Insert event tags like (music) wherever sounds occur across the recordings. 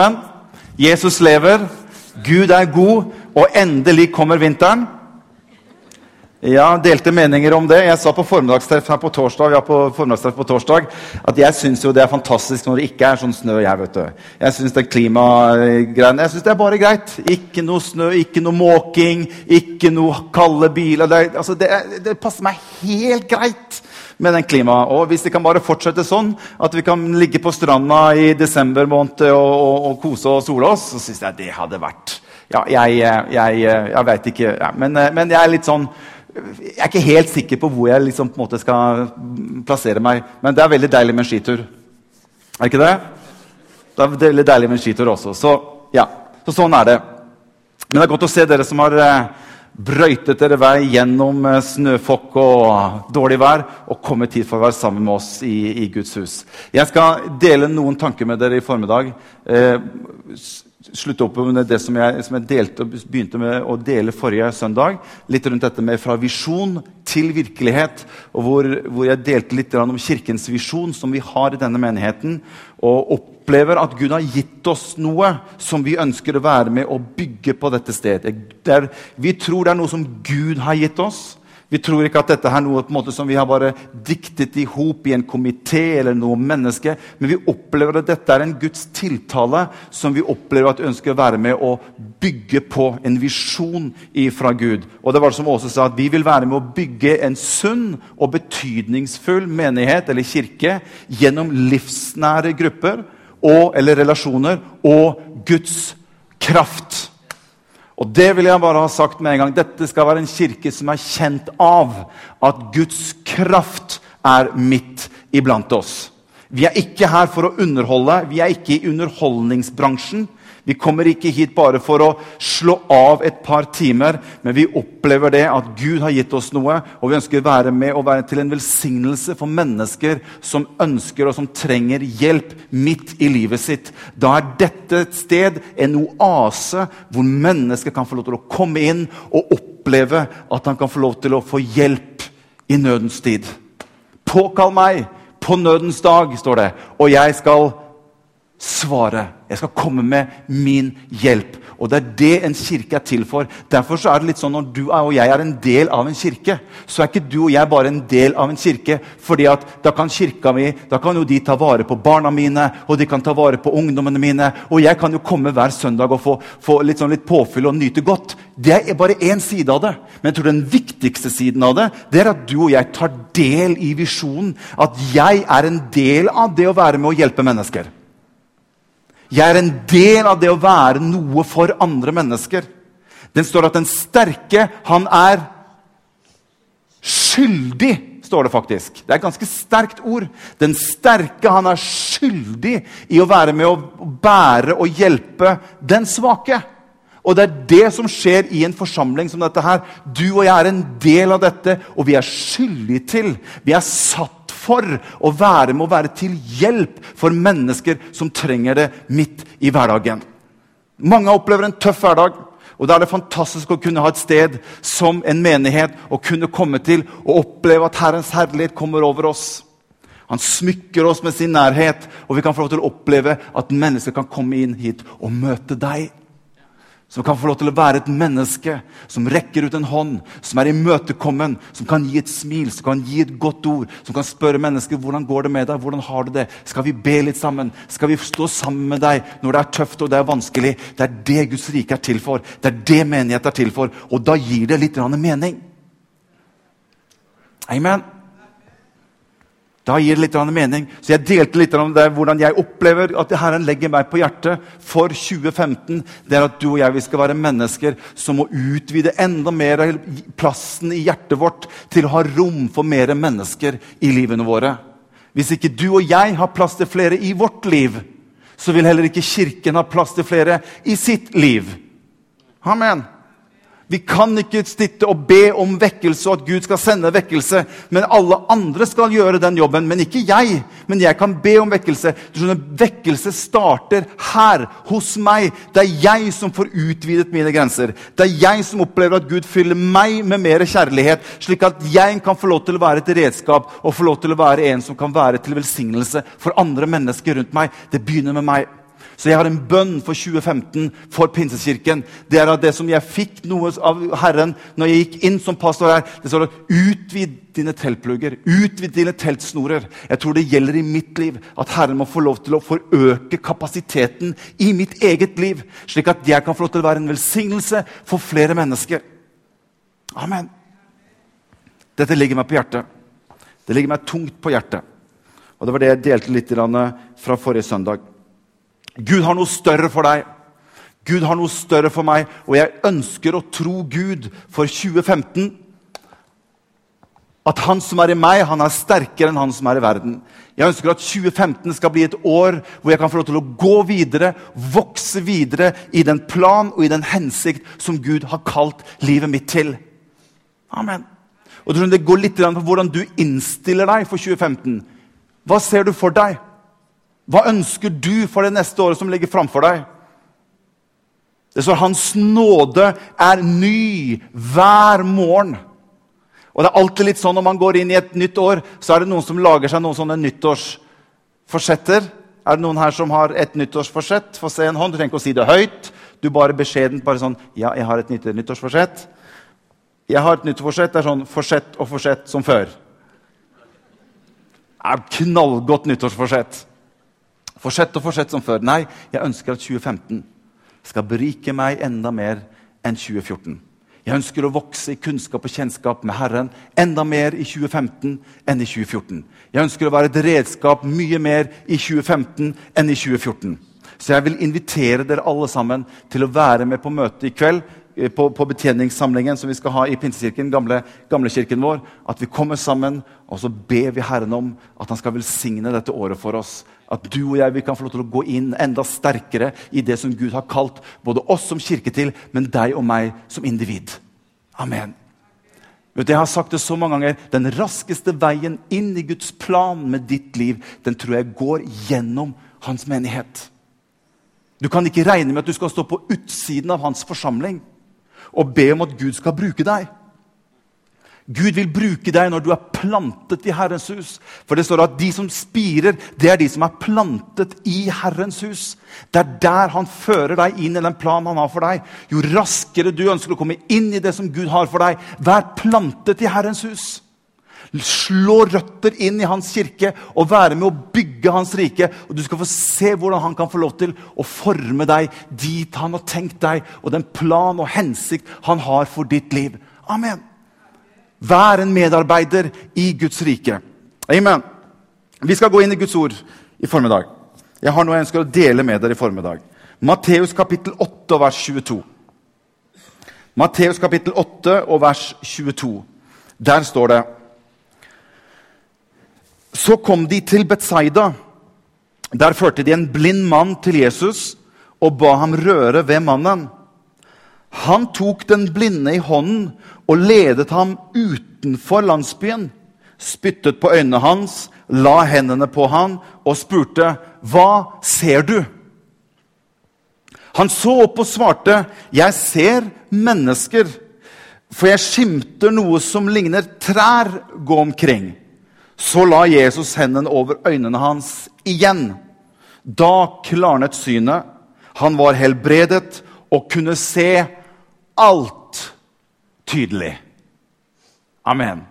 Men Jesus lever, Gud er god, og endelig kommer vinteren. Ja, delte meninger om det. Jeg sa på formiddagstreff her på torsdag, ja, på formiddagstreff på torsdag at jeg syns det er fantastisk når det ikke er sånn snø. Jeg vet det. Jeg syns det klimagreiene jeg synes det er bare greit. Ikke noe snø, ikke noe måking, ikke noe kalde biler. Det, altså, det, det passer meg helt greit med den klimaet. Og hvis det kan bare fortsette sånn, at vi kan ligge på stranda i desember måned og, og, og kose og sole oss, så syns jeg det hadde vært Ja, jeg, jeg, jeg veit ikke. Ja, men, men, jeg er litt sånn Jeg er ikke helt sikker på hvor jeg liksom, på en måte skal plassere meg. Men det er veldig deilig med en skitur. Er ikke det? Det er veldig deilig med en skitur også. Så, ja. så sånn er det. Men det er godt å se dere som har brøytet dere vei gjennom snøfokk og dårlig vær og kommet hit for å være sammen med oss i, i Guds hus. Jeg skal dele noen tanker med dere i formiddag. Eh, slutte opp med det som jeg, som jeg delte, begynte med å dele forrige søndag. Litt rundt dette med fra visjon til virkelighet. og Hvor, hvor jeg delte litt om Kirkens visjon, som vi har i denne menigheten. Og opplever at Gud har gitt oss noe som vi ønsker å være med og bygge på dette stedet. Der vi tror det er noe som Gud har gitt oss. Vi tror ikke at dette er noe som vi har bare diktet i hop i en komité eller noe menneske. Men vi opplever at dette er en Guds tiltale som vi opplever at ønsker å være med å bygge på. En visjon fra Gud. Og det var som Åse sa, at Vi vil være med å bygge en sunn og betydningsfull menighet eller kirke gjennom livsnære grupper og, eller relasjoner og Guds kraft. Og det vil jeg bare ha sagt med en gang. Dette skal være en kirke som er kjent av at Guds kraft er midt iblant oss. Vi er ikke her for å underholde. Vi er ikke i underholdningsbransjen. Vi kommer ikke hit bare for å slå av et par timer, men vi opplever det at Gud har gitt oss noe, og vi ønsker å være med og være til en velsignelse for mennesker som ønsker og som trenger hjelp midt i livet sitt. Da er dette et sted, en oase, hvor mennesker kan få lov til å komme inn og oppleve at han kan få lov til å få hjelp i nødens tid. Påkall meg på nødens dag, står det, og jeg skal svare. Jeg skal komme med min hjelp. Og Det er det en kirke er til for. Derfor så er det litt sånn Når du og jeg er en del av en kirke, så er ikke du og jeg bare en del av en kirke. fordi at da kan kirka mi, da kan jo de ta vare på barna mine og de kan ta vare på ungdommene mine. Og jeg kan jo komme hver søndag og få, få litt, sånn litt påfyll og nyte godt. Det er bare én side av det. Men jeg tror den viktigste siden av det det er at du og jeg tar del i visjonen. At jeg er en del av det å være med å hjelpe mennesker. Jeg er en del av det å være noe for andre mennesker. Den står at den sterke, han er skyldig, står det faktisk. Det er et ganske sterkt ord. Den sterke, han er skyldig i å være med å bære og hjelpe den svake. Og det er det som skjer i en forsamling som dette her. Du og jeg er en del av dette, og vi er skyldige til. Vi er satt for å være med å være til hjelp for mennesker som trenger det midt i hverdagen. Mange opplever en tøff hverdag. Og Da er det fantastisk å kunne ha et sted som en menighet å kunne komme til og oppleve at Herrens herlighet kommer over oss. Han smykker oss med sin nærhet, og vi kan få lov til å oppleve at mennesker kan komme inn hit og møte deg. Som kan få lov til å være et menneske som rekker ut en hånd, som er imøtekommen, som kan gi et smil, som kan gi et godt ord, som kan spørre mennesker hvordan går det med deg, hvordan har du det. Skal vi be litt sammen? Skal vi stå sammen med deg når det er tøft og det er vanskelig? Det er det Guds rike er til for. Det er det menighet er til for. Og da gir det litt mening. Amen. Da gir det litt mening. Så Jeg delte litt om det, hvordan jeg opplever at Herren legger meg på hjertet for 2015. Det er at du og jeg vi skal være mennesker som må utvide enda mer av plassen i hjertet vårt til å ha rom for mer mennesker i livene våre. Hvis ikke du og jeg har plass til flere i vårt liv, så vil heller ikke Kirken ha plass til flere i sitt liv. Amen. Vi kan ikke sitte og be om vekkelse og at Gud skal sende vekkelse. Men alle andre skal gjøre den jobben, men ikke jeg. Men jeg kan be om vekkelse. Du skjønner, Vekkelse starter her, hos meg. Det er jeg som får utvidet mine grenser. Det er jeg som opplever at Gud fyller meg med mer kjærlighet, slik at jeg kan få lov til å være et redskap og få lov til å være en som kan være til velsignelse for andre mennesker rundt meg. Det begynner med meg. Så jeg har en bønn for 2015 for Pinsekirken. Det er at det som jeg fikk noe av Herren når jeg gikk inn som pastor her, det står at utvid dine teltplugger, utvid dine teltsnorer. Jeg tror det gjelder i mitt liv at Herren må få lov til å forøke kapasiteten i mitt eget liv, slik at jeg kan få lov til å være en velsignelse for flere mennesker. Amen. Dette ligger meg på hjertet. Det ligger meg tungt på hjertet. Og Det var det jeg delte litt fra forrige søndag. Gud har noe større for deg. Gud har noe større for meg, og jeg ønsker å tro Gud for 2015. At han som er i meg, han er sterkere enn han som er i verden. Jeg ønsker at 2015 skal bli et år hvor jeg kan få lov til å gå videre, vokse videre i den plan og i den hensikt som Gud har kalt livet mitt til. Amen. Og Det går litt på hvordan du innstiller deg for 2015. Hva ser du for deg? Hva ønsker du for det neste året som ligger framfor deg? Det står 'Hans nåde er ny hver morgen'. Og det er alltid litt sånn Når man går inn i et nytt år, så er det noen som lager seg noen sånne nyttårsforsetter. Er det noen her som har et nyttårsforsett? Få se en hånd. Du trenger ikke å si det høyt. Du bare beskjedent bare sånn 'Ja, jeg har et nytt nyttårsforsett'. Jeg har et nyttårsforsett. Det er sånn forsett og forsett som før. Det er knallgodt nyttårsforsett. Fortsett og fortsett som før. Nei, jeg ønsker at 2015 skal berike meg enda mer enn 2014. Jeg ønsker å vokse i kunnskap og kjennskap med Herren enda mer i 2015 enn i 2014. Jeg ønsker å være et redskap mye mer i 2015 enn i 2014. Så jeg vil invitere dere alle sammen til å være med på møtet i kveld. Eh, på, på betjeningssamlingen som vi skal ha i Pinsekirken, gamle, gamlekirken vår. At vi kommer sammen og så ber vi Herren om at han skal velsigne dette året for oss. At du og jeg vi kan få lov til å gå inn enda sterkere i det som Gud har kalt både oss som kirke til, men deg og meg som individ. Amen. Vet du, jeg har sagt det så mange ganger. Den raskeste veien inn i Guds plan med ditt liv, den tror jeg går gjennom hans menighet. Du kan ikke regne med at du skal stå på utsiden av hans forsamling og be om at Gud skal bruke deg. Gud vil bruke deg når du er plantet i Herrens hus. For det står at de som spirer, det er de som er plantet i Herrens hus. Det er der han fører deg inn i den planen han har for deg. Jo raskere du ønsker å komme inn i det som Gud har for deg, vær plantet i Herrens hus. Slå røtter inn i hans kirke og være med å bygge hans rike. Og Du skal få se hvordan han kan få lov til å forme deg dit han har tenkt deg, og den plan og hensikt han har for ditt liv. Amen. Vær en medarbeider i Guds rike. Amen. Vi skal gå inn i Guds ord i formiddag. Jeg har noe jeg ønsker å dele med dere i formiddag. Matteus kapittel 8 vers 22. Matteus kapittel 8 og vers 22. Der står det Så kom de til Betsaida. Der førte de en blind mann til Jesus og ba ham røre ved mannen. Han tok den blinde i hånden og ledet ham utenfor landsbyen. Spyttet på øynene hans, la hendene på han og spurte, 'Hva ser du?' Han så opp og svarte, 'Jeg ser mennesker, for jeg skimter noe som ligner trær gå omkring.' Så la Jesus hendene over øynene hans igjen. Da klarnet synet. Han var helbredet og kunne se alt tydelig. Amen.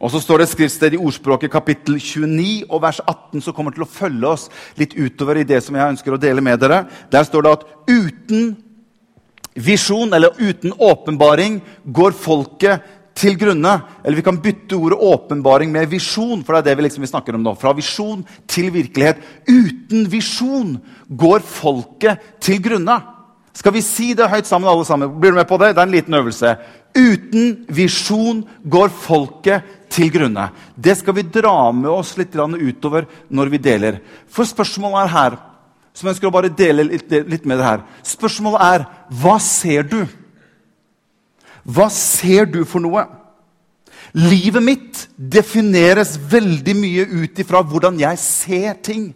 Og så står det et skriftsted i ordspråket kapittel 29 og vers 18 som kommer til å følge oss litt utover i det som jeg ønsker å dele med dere. Der står det at uten visjon, eller uten åpenbaring, går folket til grunne. Eller vi kan bytte ordet åpenbaring med visjon, for det er det vi liksom snakker om nå. Fra visjon til virkelighet. Uten visjon går folket til grunne. Skal vi si det høyt sammen, alle sammen? Blir du med på det? Det er en liten øvelse. Uten visjon går folket til grunne. Det skal vi dra med oss litt utover når vi deler. For spørsmålet er her, som jeg ønsker å bare dele litt med det her. Spørsmålet er hva ser du? Hva ser du for noe? Livet mitt defineres veldig mye ut ifra hvordan jeg ser ting.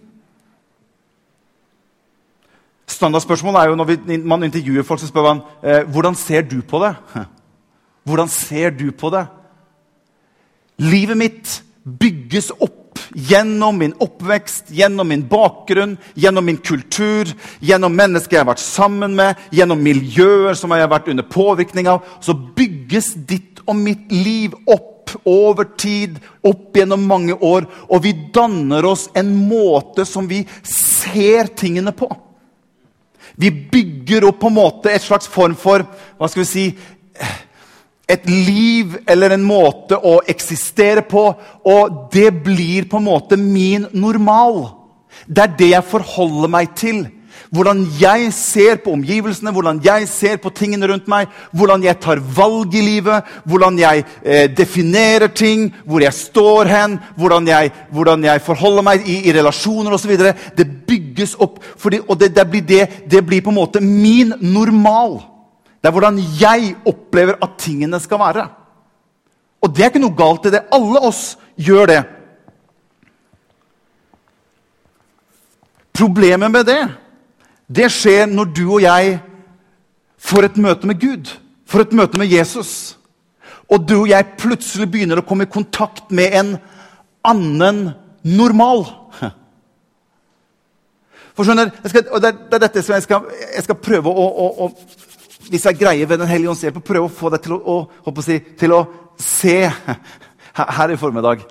Standardspørsmålet er jo når man intervjuer folk, så spør man eh, hvordan ser du på det. (laughs) Hvordan ser du på det? Livet mitt bygges opp gjennom min oppvekst, gjennom min bakgrunn, gjennom min kultur, gjennom mennesker jeg har vært sammen med, gjennom miljøer som jeg har vært under påvirkning av, så bygges ditt og mitt liv opp over tid, opp gjennom mange år. Og vi danner oss en måte som vi ser tingene på. Vi bygger opp på en måte et slags form for hva skal vi si, et liv eller en måte å eksistere på. Og det blir på en måte min normal. Det er det jeg forholder meg til. Hvordan jeg ser på omgivelsene, hvordan jeg ser på tingene rundt meg. Hvordan jeg tar valg i livet, hvordan jeg eh, definerer ting, hvor jeg står hen. Hvordan jeg, hvordan jeg forholder meg i, i relasjoner osv. Det bygges opp. Fordi, og det, det, blir det, det blir på en måte min normal. Det er hvordan jeg opplever at tingene skal være. Og det er ikke noe galt i det. Alle oss gjør det. Problemet med det, det skjer når du og jeg får et møte med Gud, får et møte med Jesus. Og du og jeg plutselig begynner å komme i kontakt med en annen normal. (laughs) For skjønner, skal, og det, er, det er dette som jeg skal, jeg skal prøve å, å, å hvis jeg greier ved Den hellige ånds hjelp å prøve å få deg til å, å, si, til å se (laughs) her i formiddag.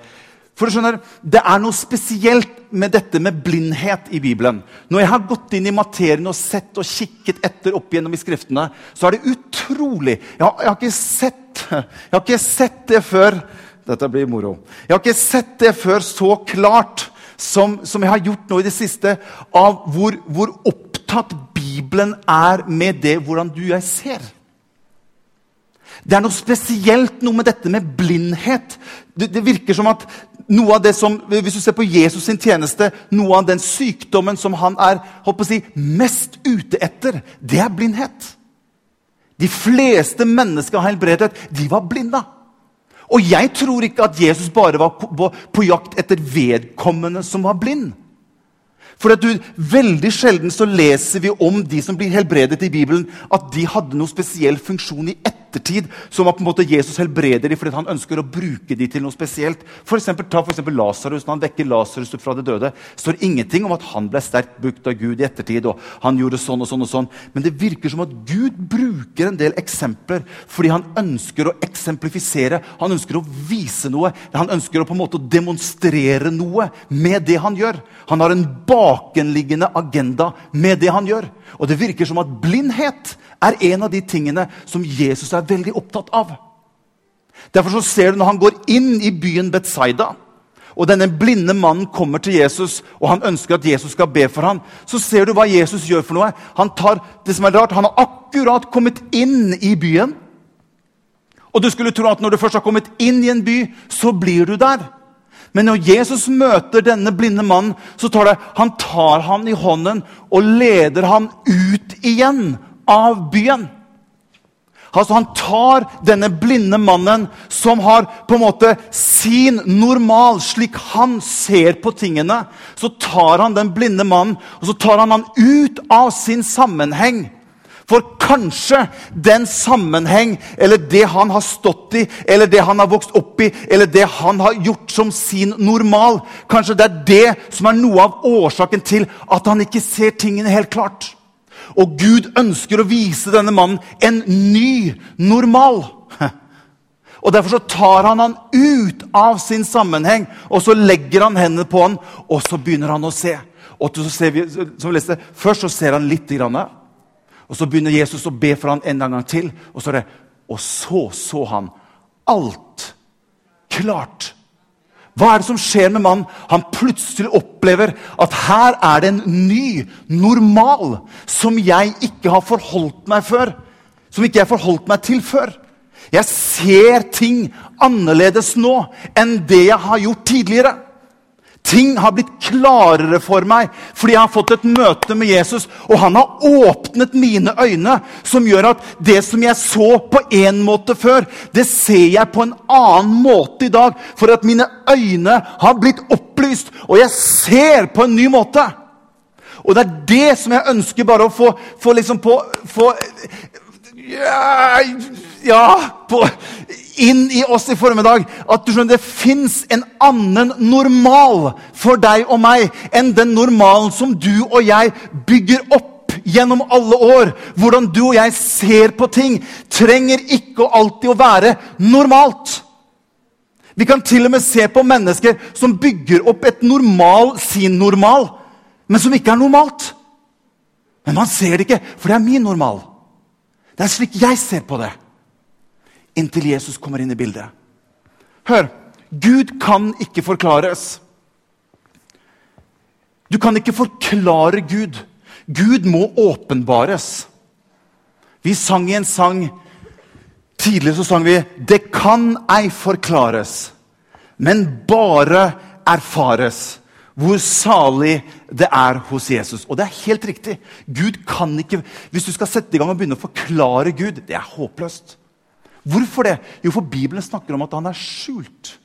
For du skjønner, Det er noe spesielt med dette med blindhet i Bibelen. Når jeg har gått inn i materien og sett og kikket etter opp gjennom i skriftene, så er det utrolig Jeg har, jeg har, ikke, sett, (laughs) jeg har ikke sett det før Dette blir moro. Jeg har ikke sett det før så klart som, som jeg har gjort nå i det siste, av hvor, hvor opptatt Bibelen er med det hvordan du og jeg ser. Det er noe spesielt noe med dette med blindhet. Det, det, virker som at noe av det som, Hvis du ser på Jesus sin tjeneste, noe av den sykdommen som han er si, mest ute etter, det er blindhet. De fleste mennesker av helbredet. De var blinda. Og jeg tror ikke at Jesus bare var på, på, på jakt etter vedkommende som var blind. For du, Veldig sjelden så leser vi om de som blir helbredet i Bibelen, at de hadde noen spesiell funksjon i ettertid. Som at på en måte Jesus helbreder dem fordi han ønsker å bruke dem til noe spesielt. For eksempel, ta for eksempel Lasarus. Når han vekker Lasarus fra det døde, står ingenting om at han ble sterkt brukt av Gud i ettertid. og han gjorde sånn og sånn og sånn. Men det virker som at Gud bruker en del eksempler fordi han ønsker å eksemplifisere. Han ønsker å vise noe. Han ønsker å på en måte demonstrere noe med det han gjør. Han har en bakenliggende agenda med det han gjør. Og det virker som at blindhet er en av de tingene som Jesus er veldig opptatt av. Derfor så ser du når han går inn i byen Betzaida, og denne blinde mannen kommer til Jesus, og han ønsker at Jesus skal be for ham, så ser du hva Jesus gjør for noe. Han tar det som er rart, han har akkurat kommet inn i byen. Og du skulle tro at når du først har kommet inn i en by, så blir du der. Men når Jesus møter denne blinde mannen, så tar det, han tar han i hånden og leder han ut igjen av byen. Altså Han tar denne blinde mannen, som har på en måte sin normal, slik han ser på tingene. Så tar han den blinde mannen og så tar han han ut av sin sammenheng. For kanskje den sammenheng, eller det han har stått i, eller det han har vokst opp i, eller det han har gjort som sin normal Kanskje det er det som er noe av årsaken til at han ikke ser tingene helt klart. Og Gud ønsker å vise denne mannen en ny normal. (laughs) Og Derfor så tar han han ut av sin sammenheng, og så legger han hendene på han, og så begynner han å se. Og så ser vi, som vi leste, Først så ser han litt. Grann, og Så begynner Jesus å be for ham en gang til. Og så, det, og så så han alt klart. Hva er det som skjer med mannen? Han plutselig opplever at her er det en ny normal som jeg ikke har forholdt meg før. Som ikke jeg forholdt meg til før. Jeg ser ting annerledes nå enn det jeg har gjort tidligere. Ting har blitt klarere for meg fordi jeg har fått et møte med Jesus. Og han har åpnet mine øyne, som gjør at det som jeg så på én måte før, det ser jeg på en annen måte i dag. For at mine øyne har blitt opplyst, og jeg ser på en ny måte. Og det er det som jeg ønsker bare å få, få liksom på få, ja, ja på, inn i oss i formiddag at du skjønner, det fins en annen normal for deg og meg enn den normalen som du og jeg bygger opp gjennom alle år. Hvordan du og jeg ser på ting, trenger ikke alltid å være normalt. Vi kan til og med se på mennesker som bygger opp et normal, sin normal, men som ikke er normalt. Men man ser det ikke, for det er min normal. Det er slik jeg ser på det. Inntil Jesus kommer inn i bildet. Hør! Gud kan ikke forklares. Du kan ikke forklare Gud. Gud må åpenbares. Vi sang i en sang Tidligere så sang vi 'Det kan ei forklares', men bare erfares hvor salig det er hos Jesus. Og det er helt riktig. Gud kan ikke, Hvis du skal sette i gang og begynne å forklare Gud, det er håpløst. Hvorfor det? Jo, for Bibelen snakker om at han er skjult.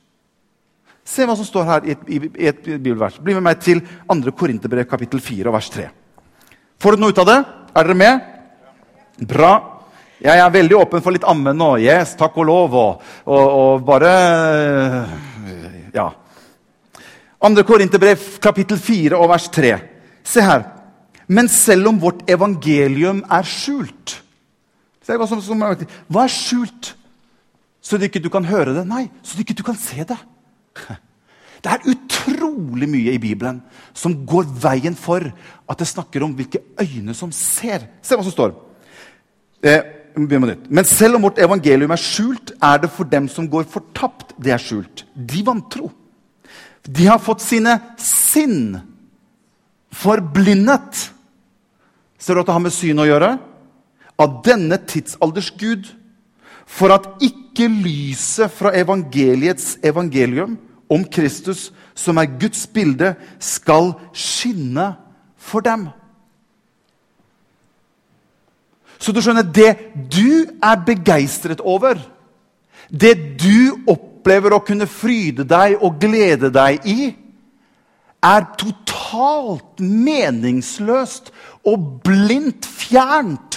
Se hva som står her i et, i et bibelvers. Bli med meg til 2. Korinterbrev kapittel 4 vers 3. Får du noe ut av det? Er dere med? Bra. Jeg er veldig åpen for litt ammen nå. Yes, takk og lov. Og, og, og bare Ja. 2. Korinterbrev kapittel 4 og vers 3. Se her. Men selv om vårt evangelium er skjult hva, som, som, hva er skjult? Så du ikke du kan høre det? Nei, så du ikke du kan se det. (laughs) Det er utrolig mye i Bibelen som går veien for at det snakker om hvilke øyne som ser. Se hva som står. Eh, Men selv om vårt evangelium er skjult, er det for dem som går fortapt, det er skjult. De vantro. De har fått sine sinn forblindet. Ser du at det har med syn å gjøre? Av denne tidsalders Gud. For at ikke lyset fra evangeliets evangelium om Kristus, som er Guds bilde, skal skinne for dem. Så du skjønner, det du er begeistret over, det du opplever å kunne fryde deg og glede deg i, er totalt meningsløst og blindt fjernt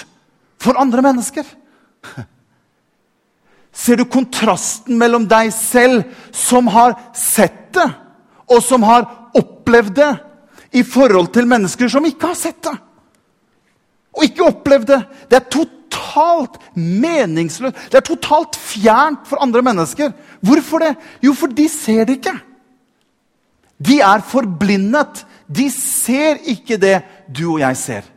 for andre mennesker. Ser du kontrasten mellom deg selv, som har sett det, og som har opplevd det, i forhold til mennesker som ikke har sett det? Og ikke opplevd det. Det er totalt meningsløst. Det er totalt fjernt for andre mennesker. Hvorfor det? Jo, for de ser det ikke. De er forblindet. De ser ikke det du og jeg ser.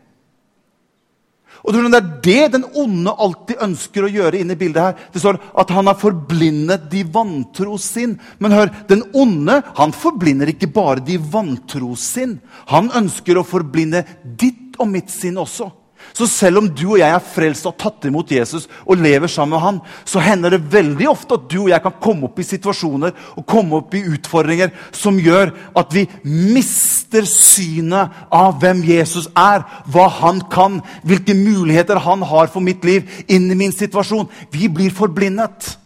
Og Det er det den onde alltid ønsker å gjøre inne i bildet. her. Det står at han har forblindet de vantro sin. Men hør, den onde han forblinder ikke bare de vantro sin. Han ønsker å forblinde ditt og mitt sinn også. Så selv om du og jeg er frelst og tatt imot Jesus og lever sammen med han, så hender det veldig ofte at du og jeg kan komme opp i situasjoner og komme opp i utfordringer som gjør at vi mister synet av hvem Jesus er, hva han kan, hvilke muligheter han har for mitt liv inn i min situasjon. Vi blir forblindet.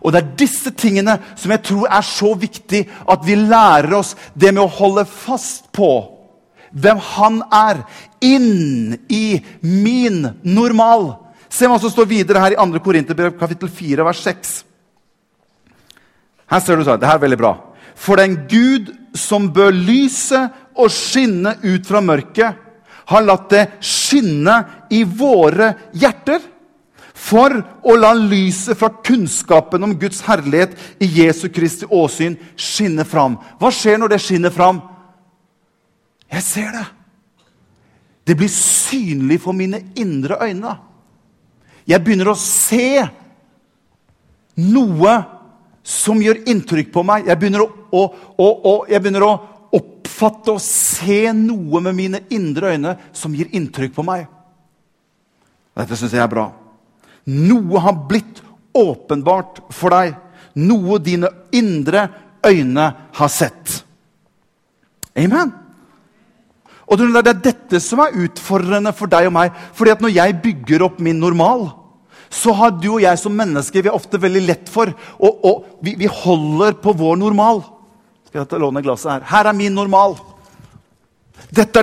Og det er disse tingene som jeg tror er så viktig at vi lærer oss det med å holde fast på hvem han er, inn i min normal. Se hva som står videre her i 2. Korinterbrev kapittel 4, vers 6. Her ser du sånn, det her er veldig bra. For den Gud som bør lyse og skinne ut fra mørket, har latt det skinne i våre hjerter for å la lyset fra kunnskapen om Guds herlighet i Jesu Kristi åsyn skinne fram. Hva skjer når det skinner fram? Jeg ser det. Det blir synlig for mine indre øyne. Jeg begynner å se noe som gjør inntrykk på meg. Jeg begynner å, å, å, jeg begynner å oppfatte og se noe med mine indre øyne som gir inntrykk på meg. Dette syns jeg er bra. Noe har blitt åpenbart for deg. Noe dine indre øyne har sett. Amen. Og Det er dette som er utfordrende for deg og meg. Fordi at Når jeg bygger opp min normal, så har du og jeg som mennesker vi er ofte veldig lett for og, og vi, vi, holder på vår normal. Skal jeg låne glasset Her Her er min normal. Dette,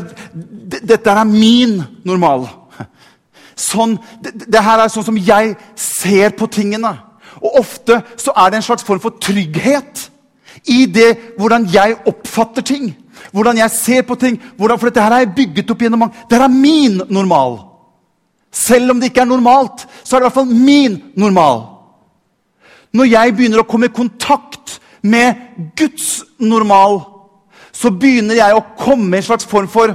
dette er min normal. Sånn, det, det her er sånn som jeg ser på tingene. Og ofte så er det en slags form for trygghet i det hvordan jeg oppfatter ting. Hvordan jeg ser på ting. Hvordan, for dette her er jeg bygget opp gjennom mange Dette er min normal. Selv om det ikke er normalt, så er det i hvert fall min normal. Når jeg begynner å komme i kontakt med Guds normal, så begynner jeg å komme i en slags form for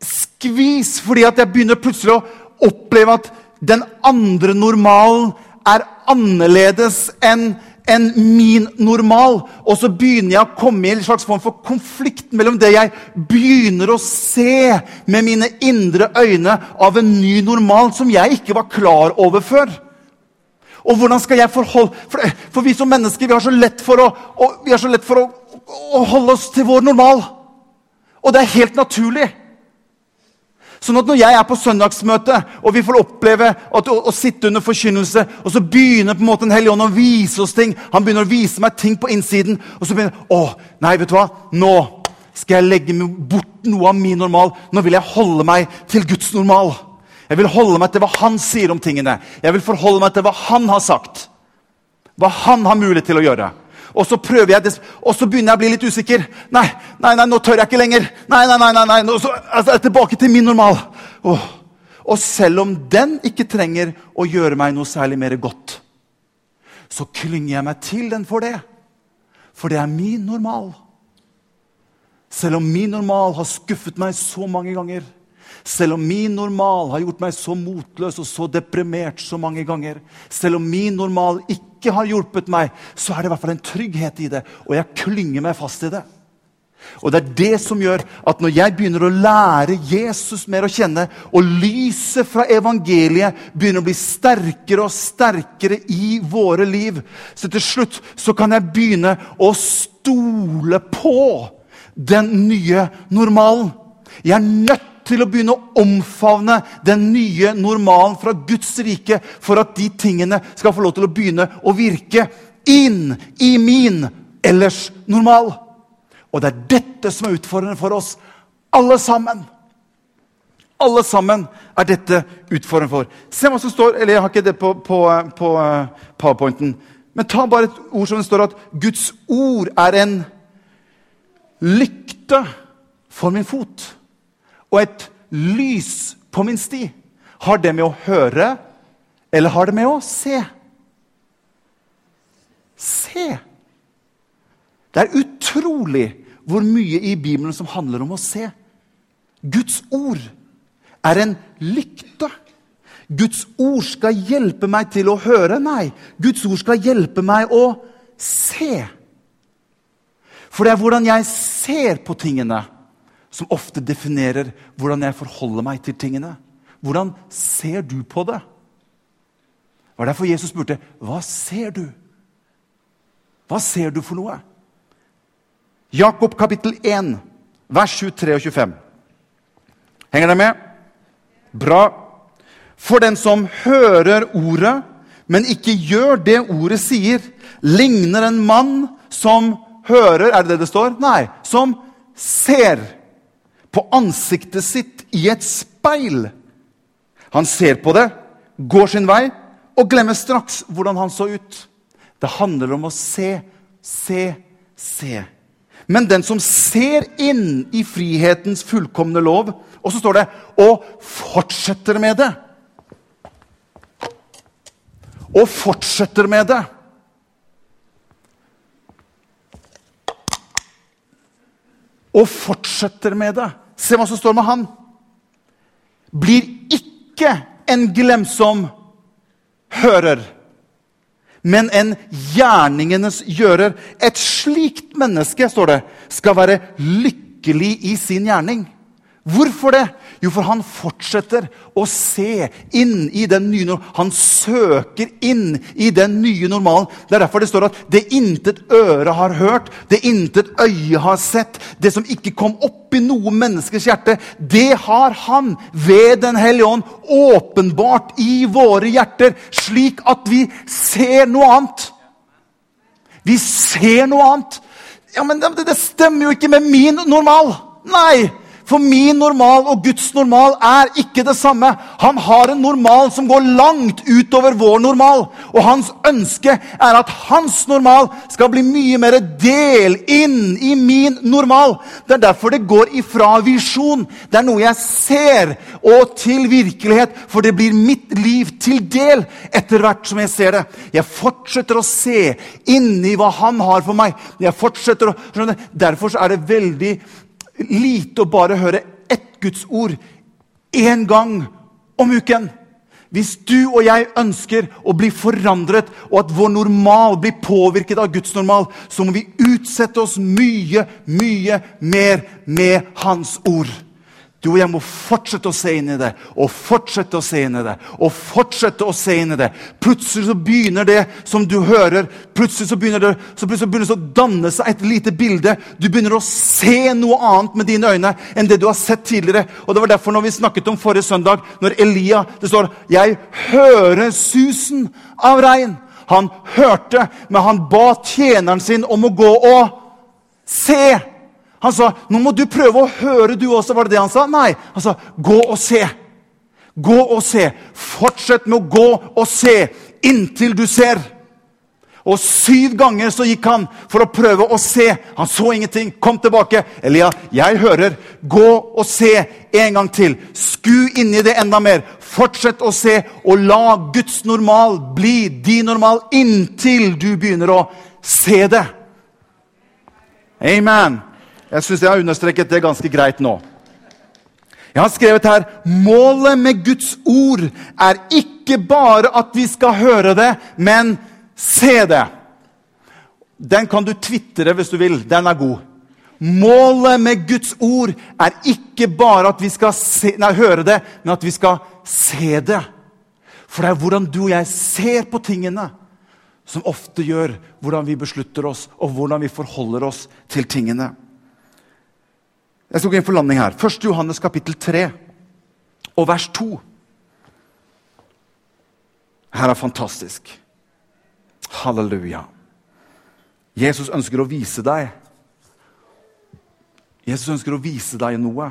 skvis. Fordi at jeg begynner plutselig å oppleve at den andre normalen er annerledes enn enn min normal. Og så begynner jeg å komme i en slags form for konflikt mellom det jeg begynner å se med mine indre øyne av en ny normal som jeg ikke var klar over før. Og hvordan skal jeg forholde For, for vi som mennesker vi har så lett for, å, å, lett for å, å holde oss til vår normal. Og det er helt naturlig. Sånn at når jeg er på søndagsmøte og vi får oppleve at, å, å, sitte under forkynnelse, og så begynner på en måte Den hellige ånd å vise oss ting Han begynner å vise meg ting på innsiden. Og så begynner Å, nei, vet du hva? Nå skal jeg legge bort noe av min normal. Nå vil jeg holde meg til Guds normal. Jeg vil holde meg til hva Han sier om tingene. Jeg vil forholde meg til hva Han har sagt. Hva Han har mulighet til å gjøre. Og så prøver jeg, og så begynner jeg å bli litt usikker. Nei, nei, nei, nå tør jeg ikke lenger. Nei, nei, nei, nei, nei. Nå, så, altså, jeg er tilbake til min normal. Oh. Og selv om den ikke trenger å gjøre meg noe særlig mer godt, så klynger jeg meg til den for det. For det er min normal. Selv om min normal har skuffet meg så mange ganger, selv om min normal har gjort meg så motløs og så deprimert så mange ganger, selv om min normal ikke har hjulpet meg, så er det i hvert fall en trygghet i det, og jeg klynger meg fast i det. Og Det er det som gjør at når jeg begynner å lære Jesus mer å kjenne, og lyset fra evangeliet begynner å bli sterkere og sterkere i våre liv, så til slutt så kan jeg begynne å stole på den nye normalen. Jeg er nødt til å begynne å omfavne den nye normalen fra Guds rike for at de tingene skal få lov til å begynne å virke inn i min ellers normal. Og det er dette som er utfordrende for oss alle sammen. Alle sammen er dette utfordrende for. Se hva som står Eller jeg har ikke det på, på, på uh, powerpointen. Men ta bare et ord som det står at Guds ord er en lykte for min fot og et lys på min sti. Har det med å høre, eller har det med å se? Se! Det er utrolig hvor mye i Bibelen som handler om å se. Guds ord er en lykte. Guds ord skal hjelpe meg til å høre. Nei, Guds ord skal hjelpe meg å se. For det er hvordan jeg ser på tingene, som ofte definerer hvordan jeg forholder meg til tingene. Hvordan ser du på det? Det var derfor Jesus spurte, 'Hva ser du?' Hva ser du for noe? Jakob kapittel 1, vers 23 og 25. Henger dere med? Bra. For den som hører ordet, men ikke gjør det ordet sier, ligner en mann som hører Er det det det står? Nei. Som ser på ansiktet sitt i et speil. Han ser på det, går sin vei og glemmer straks hvordan han så ut. Det handler om å se, se, se. Men den som ser inn i frihetens fullkomne lov Og så står det 'og fortsetter med det'. Og fortsetter med det. Og fortsetter med det. Se hva som står med han. Blir ikke en glemsom hører, men en gjerningenes gjører. Et slikt menneske, står det, skal være lykkelig i sin gjerning. Hvorfor det? Jo, for han fortsetter å se inn i den nye normalen. Han søker inn i den nye normalen. Det er derfor det står at 'det intet øre har hørt, det intet øye har sett', det som ikke kom opp i noe menneskes hjerte, det har han ved Den hellige ånd åpenbart i våre hjerter, slik at vi ser noe annet. Vi ser noe annet. Ja, Men det, det stemmer jo ikke med min normal. Nei! For min normal og Guds normal er ikke det samme. Han har en normal som går langt utover vår normal. Og hans ønske er at hans normal skal bli mye mer del inn i min normal. Det er derfor det går ifra visjon. Det er noe jeg ser, og til virkelighet. For det blir mitt liv til del etter hvert som jeg ser det. Jeg fortsetter å se inni hva han har for meg. Jeg fortsetter å, Derfor er det veldig lite å bare høre ett Guds ord én gang om uken. Hvis du og jeg ønsker å bli forandret, og at vår normal blir påvirket av Guds normal, så må vi utsette oss mye, mye mer med Hans ord. Du og jeg må fortsette å se inn i det og fortsette å se inn i det. og fortsette å se inn i det. Plutselig så begynner det som du hører, plutselig så begynner det så plutselig begynner det å danne seg et lite bilde. Du begynner å se noe annet med dine øyne enn det du har sett tidligere. Og Det var derfor når vi snakket om forrige søndag, når Elia det står 'Jeg hører susen av regn'. Han hørte, men han ba tjeneren sin om å gå og se. Han sa, 'Nå må du prøve å høre, du også.' Var det det han sa? Nei. Han sa, 'Gå og se'. Gå og se. Fortsett med å gå og se inntil du ser. Og syv ganger så gikk han for å prøve å se. Han så ingenting. Kom tilbake. Elia, jeg hører. Gå og se en gang til. Sku inni det enda mer. Fortsett å se, og la Guds normal bli din normal inntil du begynner å se det. Amen. Jeg syns jeg har understreket det ganske greit nå. Jeg har skrevet her målet med Guds ord er ikke bare at vi skal høre det, men se det. Den kan du tvitre hvis du vil. Den er god. Målet med Guds ord er ikke bare at vi skal se, nei, høre det, men at vi skal se det. For det er hvordan du og jeg ser på tingene, som ofte gjør hvordan vi beslutter oss, og hvordan vi forholder oss til tingene. Jeg skal gå inn for landing her. 1. Johannes kapittel 3 og vers 2. Her er fantastisk. Halleluja. Jesus ønsker å vise deg Jesus ønsker å vise deg noe.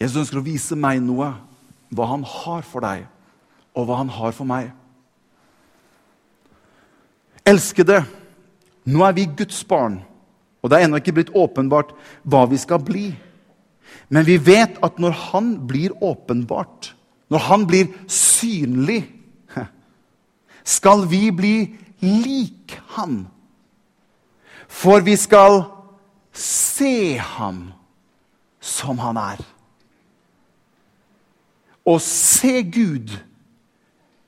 Jesus ønsker å vise meg noe. Hva han har for deg, og hva han har for meg. Elskede, nå er vi Guds barn. Og det er ennå ikke blitt åpenbart hva vi skal bli. Men vi vet at når han blir åpenbart, når han blir synlig, (laughs) skal vi bli lik ham. For vi skal se ham som han er. Å se Gud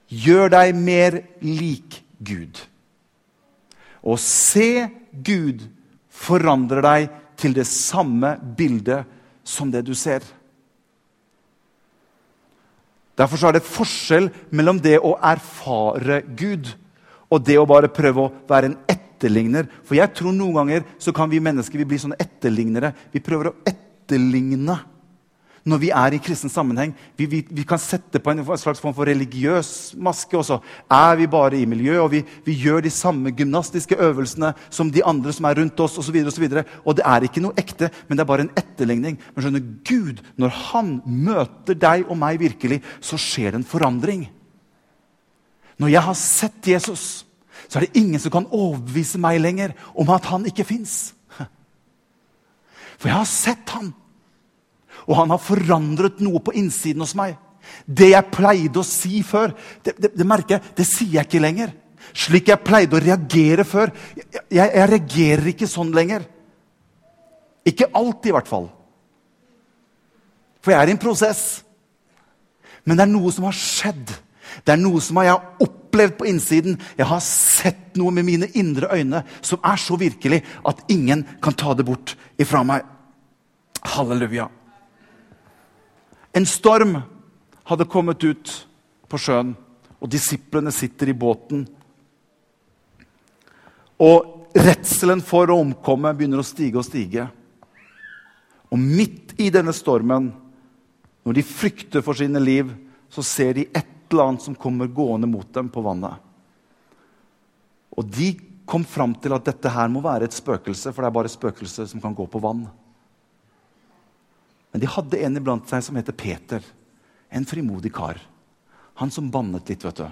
gjør deg mer lik Gud. Å se Gud forandrer deg til det samme bildet som det du ser. Derfor er det forskjell mellom det å erfare Gud og det å bare prøve å være en etterligner. For jeg tror noen ganger så kan vi mennesker vi bli sånne etterlignere. Vi prøver å etterligne når vi er i kristen sammenheng. Vi, vi, vi, kan sette på en slags form for religiøs maske, også. er vi bare i miljøet. Og vi, vi gjør de samme gymnastiske øvelsene som de andre som er rundt oss. Og, så videre, og, så og det er ikke noe ekte, men det er bare en etterligning. Men skjønner Gud, når han møter deg og meg virkelig, så skjer det en forandring. Når jeg har sett Jesus, så er det ingen som kan overbevise meg lenger om at han ikke fins. For jeg har sett han. Og han har forandret noe på innsiden hos meg. Det jeg pleide å si før, det, det, det merker jeg, det sier jeg ikke lenger. Slik jeg pleide å reagere før. Jeg, jeg, jeg reagerer ikke sånn lenger. Ikke alltid, i hvert fall. For jeg er i en prosess. Men det er noe som har skjedd. Det er noe som jeg har opplevd på innsiden. Jeg har sett noe med mine indre øyne som er så virkelig at ingen kan ta det bort ifra meg. Halleluja. En storm hadde kommet ut på sjøen, og disiplene sitter i båten. Og redselen for å omkomme begynner å stige og stige. Og midt i denne stormen, når de frykter for sine liv, så ser de et eller annet som kommer gående mot dem på vannet. Og de kom fram til at dette her må være et spøkelse, for det er bare spøkelser som kan gå på vann. Men de hadde en iblant seg som heter Peter. En frimodig kar. Han som bannet litt. vet du.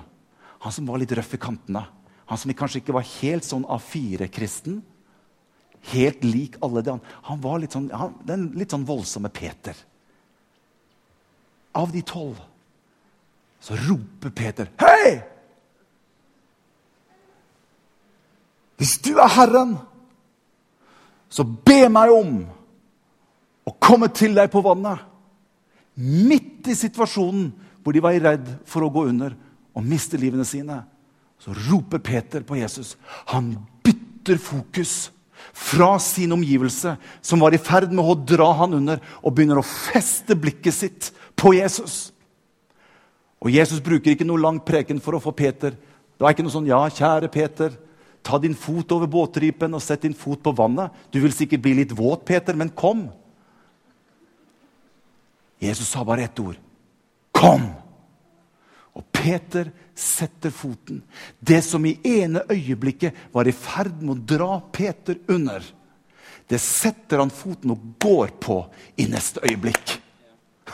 Han som var litt røff i kantene. Han som kanskje ikke var helt sånn A4-kristen. Helt lik alle de andre. Han var litt sånn, han, den litt sånn voldsomme Peter. Av de tolv så roper Peter, 'Hei!' Hvis du er Herren, så be meg om å komme til deg på vannet. Midt i situasjonen hvor de var redd for å gå under og miste livene sine, så roper Peter på Jesus. Han bytter fokus fra sin omgivelse, som var i ferd med å dra han under, og begynner å feste blikket sitt på Jesus. Og Jesus bruker ikke noe lang preken for å få Peter. Det var ikke noe sånn 'Ja, kjære Peter, ta din fot over båtripen og sett din fot på vannet.' 'Du vil sikkert bli litt våt, Peter, men kom.' Jesus sa bare ett ord. 'Kom!' Og Peter setter foten. Det som i ene øyeblikket var i ferd med å dra Peter under, det setter han foten og går på i neste øyeblikk.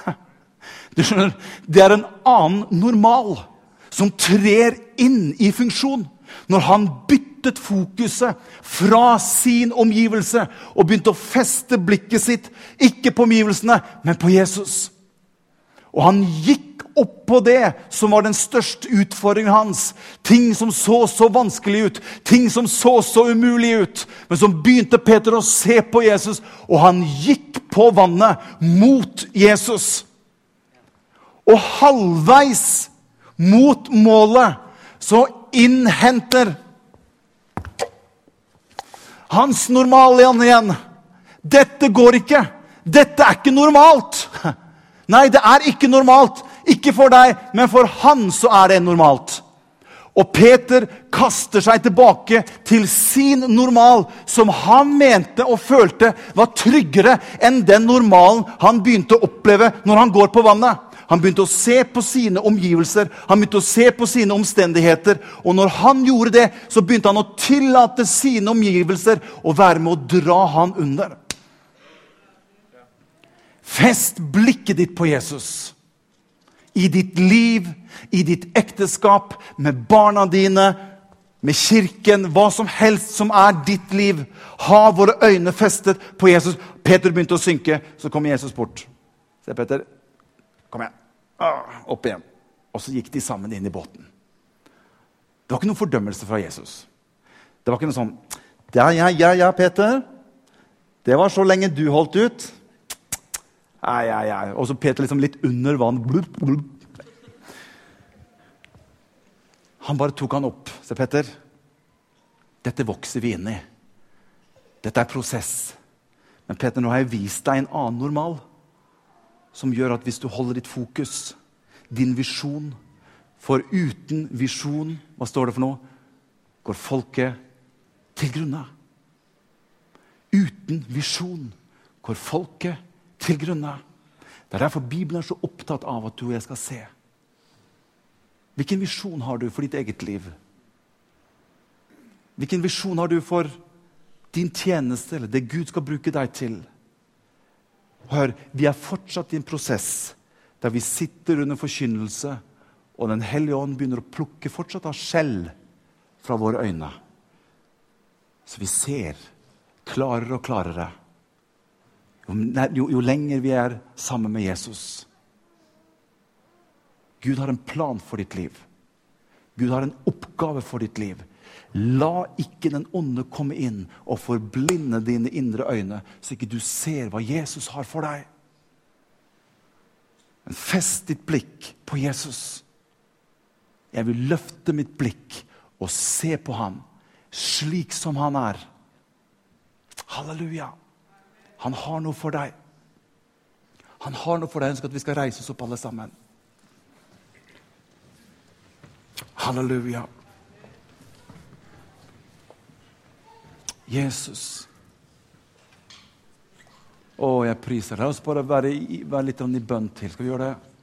(laughs) Du skjønner, Det er en annen normal som trer inn i funksjon når han byttet fokuset fra sin omgivelse og begynte å feste blikket sitt ikke på omgivelsene, men på Jesus. Og han gikk opp på det som var den største utfordringen hans. Ting som så så vanskelig ut, ting som så så umulig ut. Men så begynte Peter å se på Jesus, og han gikk på vannet mot Jesus. Og halvveis mot målet så innhenter hans normale igjen. Dette går ikke. Dette er ikke normalt. (laughs) Nei, det er ikke normalt. Ikke for deg, men for han så er det normalt. Og Peter kaster seg tilbake til sin normal, som han mente og følte var tryggere enn den normalen han begynte å oppleve når han går på vannet. Han begynte å se på sine omgivelser, han begynte å se på sine omstendigheter. Og når han gjorde det, så begynte han å tillate sine omgivelser å være med å dra han under. Fest blikket ditt på Jesus. I ditt liv, i ditt ekteskap, med barna dine, med kirken, hva som helst som er ditt liv. Ha våre øyne festet på Jesus. Peter begynte å synke, så kom Jesus bort. Se, Peter, Kom igjen. Ah, opp igjen. Og så gikk de sammen inn i båten. Det var ikke noen fordømmelse fra Jesus. Det var ikke noe sånn Ja, ja, ja, ja, Peter. Det var så lenge du holdt ut. Ja, ja, ja. Og så Peter liksom litt under vann. Blup, blup. Han bare tok han opp. Se, Peter. Dette vokser vi inn i. Dette er prosess. Men Peter, nå har jeg vist deg en annen normal som gjør at hvis du holder ditt fokus, din visjon For uten visjon, hva står det for noe? Går folket til grunne. Uten visjon går folket til grunne. Det er derfor Bibelen er så opptatt av at du og jeg skal se. Hvilken visjon har du for ditt eget liv? Hvilken visjon har du for din tjeneste eller det Gud skal bruke deg til? Hør, vi er fortsatt i en prosess der vi sitter under forkynnelse, og Den hellige ånd begynner å plukke fortsatt av skjell fra våre øyne. Så vi ser klarere og klarere jo, jo lenger vi er sammen med Jesus. Gud har en plan for ditt liv. Gud har en oppgave for ditt liv. La ikke den onde komme inn og forblinde dine indre øyne, så ikke du ser hva Jesus har for deg. Men fest ditt blikk på Jesus. Jeg vil løfte mitt blikk og se på ham slik som han er. Halleluja. Han har noe for deg. Han har noe for deg. Jeg ønsker at vi skal reise oss opp alle sammen. Halleluja. Jesus. Å, jeg priser deg. La oss bare være, være litt i bønn til. Skal vi gjøre det?